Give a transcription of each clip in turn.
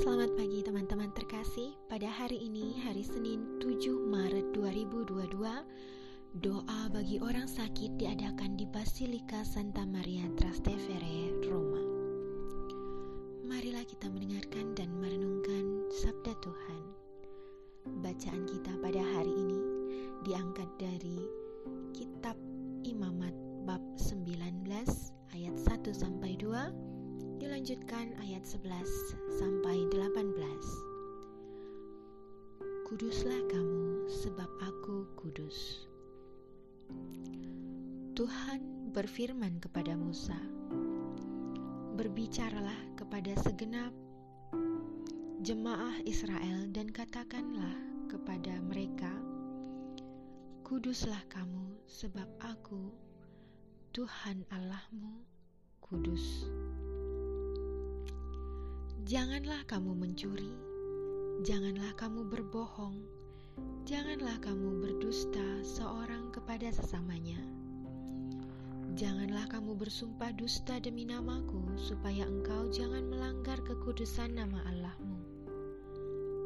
Selamat pagi teman-teman terkasih. Pada hari ini, hari Senin 7 Maret 2022 Doa bagi orang sakit diadakan di Basilika Santa Maria Trastevere, Roma. Marilah kita mendengarkan dan merenungkan Sabda Tuhan. Bacaan kita pada hari ini diangkat dari Kitab Imamat bab 19 ayat 1 sampai 2 Dilanjutkan ayat 11 sampai 18. Kuduslah kamu sebab aku kudus. Tuhan berfirman kepada Musa, Berbicaralah kepada segenap jemaah Israel dan katakanlah kepada mereka, Kuduslah kamu sebab aku, Tuhan Allahmu, kudus. Janganlah kamu mencuri, janganlah kamu berbohong, janganlah kamu berdusta seorang kepada sesamanya. Janganlah kamu bersumpah dusta demi namaku, supaya engkau jangan melanggar kekudusan nama Allahmu.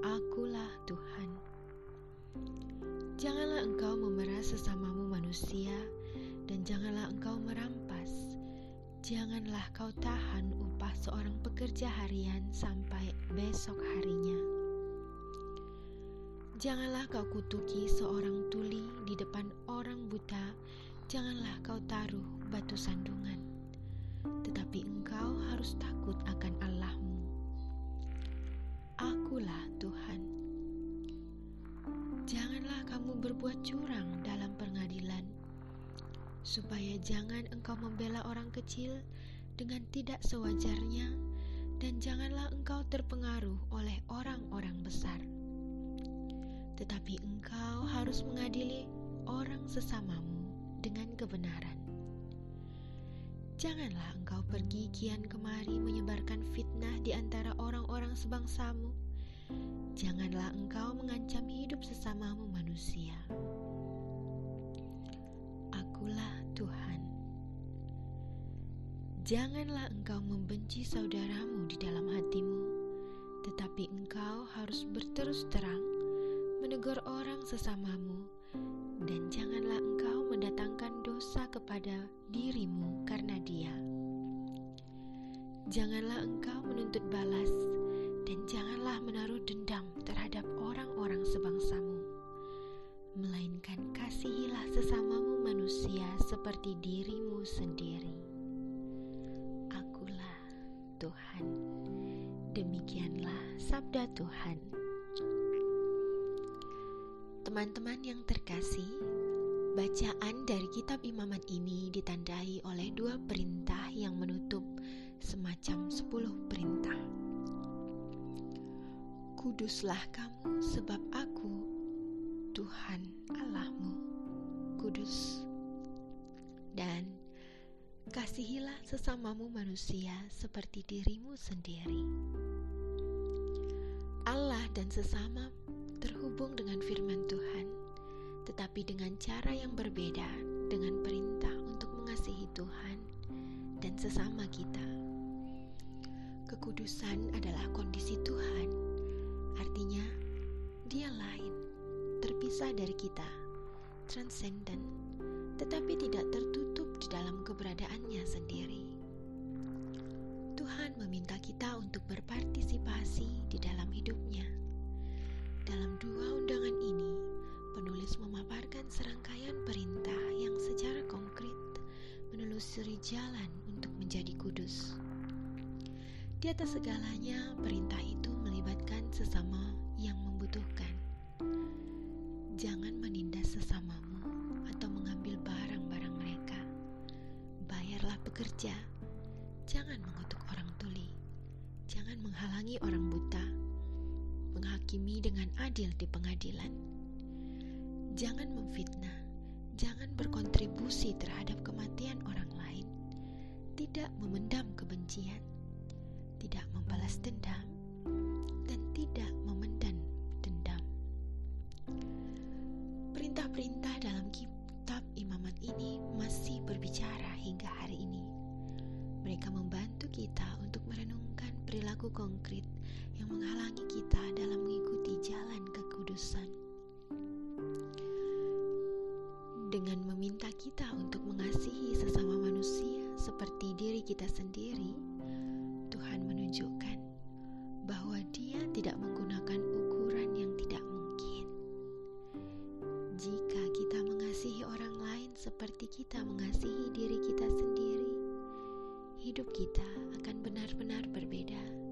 Akulah Tuhan. Janganlah engkau memeras sesamamu manusia, dan janganlah engkau merampas Janganlah kau tahan upah seorang pekerja harian sampai besok harinya. Janganlah kau kutuki seorang tuli di depan orang buta, janganlah kau taruh batu sandungan. Tetapi engkau harus takut akan Allahmu. Akulah Tuhan. Janganlah kamu berbuat curang supaya jangan engkau membela orang kecil dengan tidak sewajarnya, dan janganlah engkau terpengaruh oleh orang-orang besar. Tetapi engkau harus mengadili orang sesamamu dengan kebenaran. Janganlah engkau pergi kian kemari menyebarkan fitnah di antara orang-orang sebangsamu. Janganlah engkau mengancam hidup sesamamu manusia. Janganlah engkau membenci saudaramu di dalam hatimu, tetapi engkau harus berterus terang menegur orang sesamamu, dan janganlah engkau mendatangkan dosa kepada dirimu karena dia. Janganlah engkau menuntut balas, dan janganlah menaruh dendam terhadap orang-orang sebangsamu, melainkan kasihilah sesamamu manusia seperti dirimu sendiri. Tuhan. Demikianlah sabda Tuhan. Teman-teman yang terkasih, bacaan dari kitab imamat ini ditandai oleh dua perintah yang menutup semacam sepuluh perintah. Kuduslah kamu sebab aku, Tuhan Allahmu, kudus. Kasihilah sesamamu manusia seperti dirimu sendiri. Allah dan sesama terhubung dengan firman Tuhan, tetapi dengan cara yang berbeda dengan perintah untuk mengasihi Tuhan dan sesama kita. Kekudusan adalah kondisi Tuhan, artinya Dia lain, terpisah dari kita, transenden, tetapi tidak tertutup jalan untuk menjadi kudus. Di atas segalanya, perintah itu melibatkan sesama yang membutuhkan. Jangan menindas sesamamu bekerja, jangan mengutuk orang tuli, jangan menghalangi orang buta, menghakimi dengan adil di pengadilan. Jangan memfitnah, jangan berkontribusi terhadap tidak memendam kebencian, tidak membalas dendam, dan tidak memendam dendam. Perintah-perintah dalam kitab imamat ini masih berbicara hingga hari ini. Mereka membantu kita untuk merenungkan perilaku konkret yang menghalangi kita dalam mengikuti jalan kekudusan. Dengan meminta kita untuk mengasihi sesama diri kita sendiri, Tuhan menunjukkan bahwa Dia tidak menggunakan ukuran yang tidak mungkin. Jika kita mengasihi orang lain seperti kita mengasihi diri kita sendiri, hidup kita akan benar-benar berbeda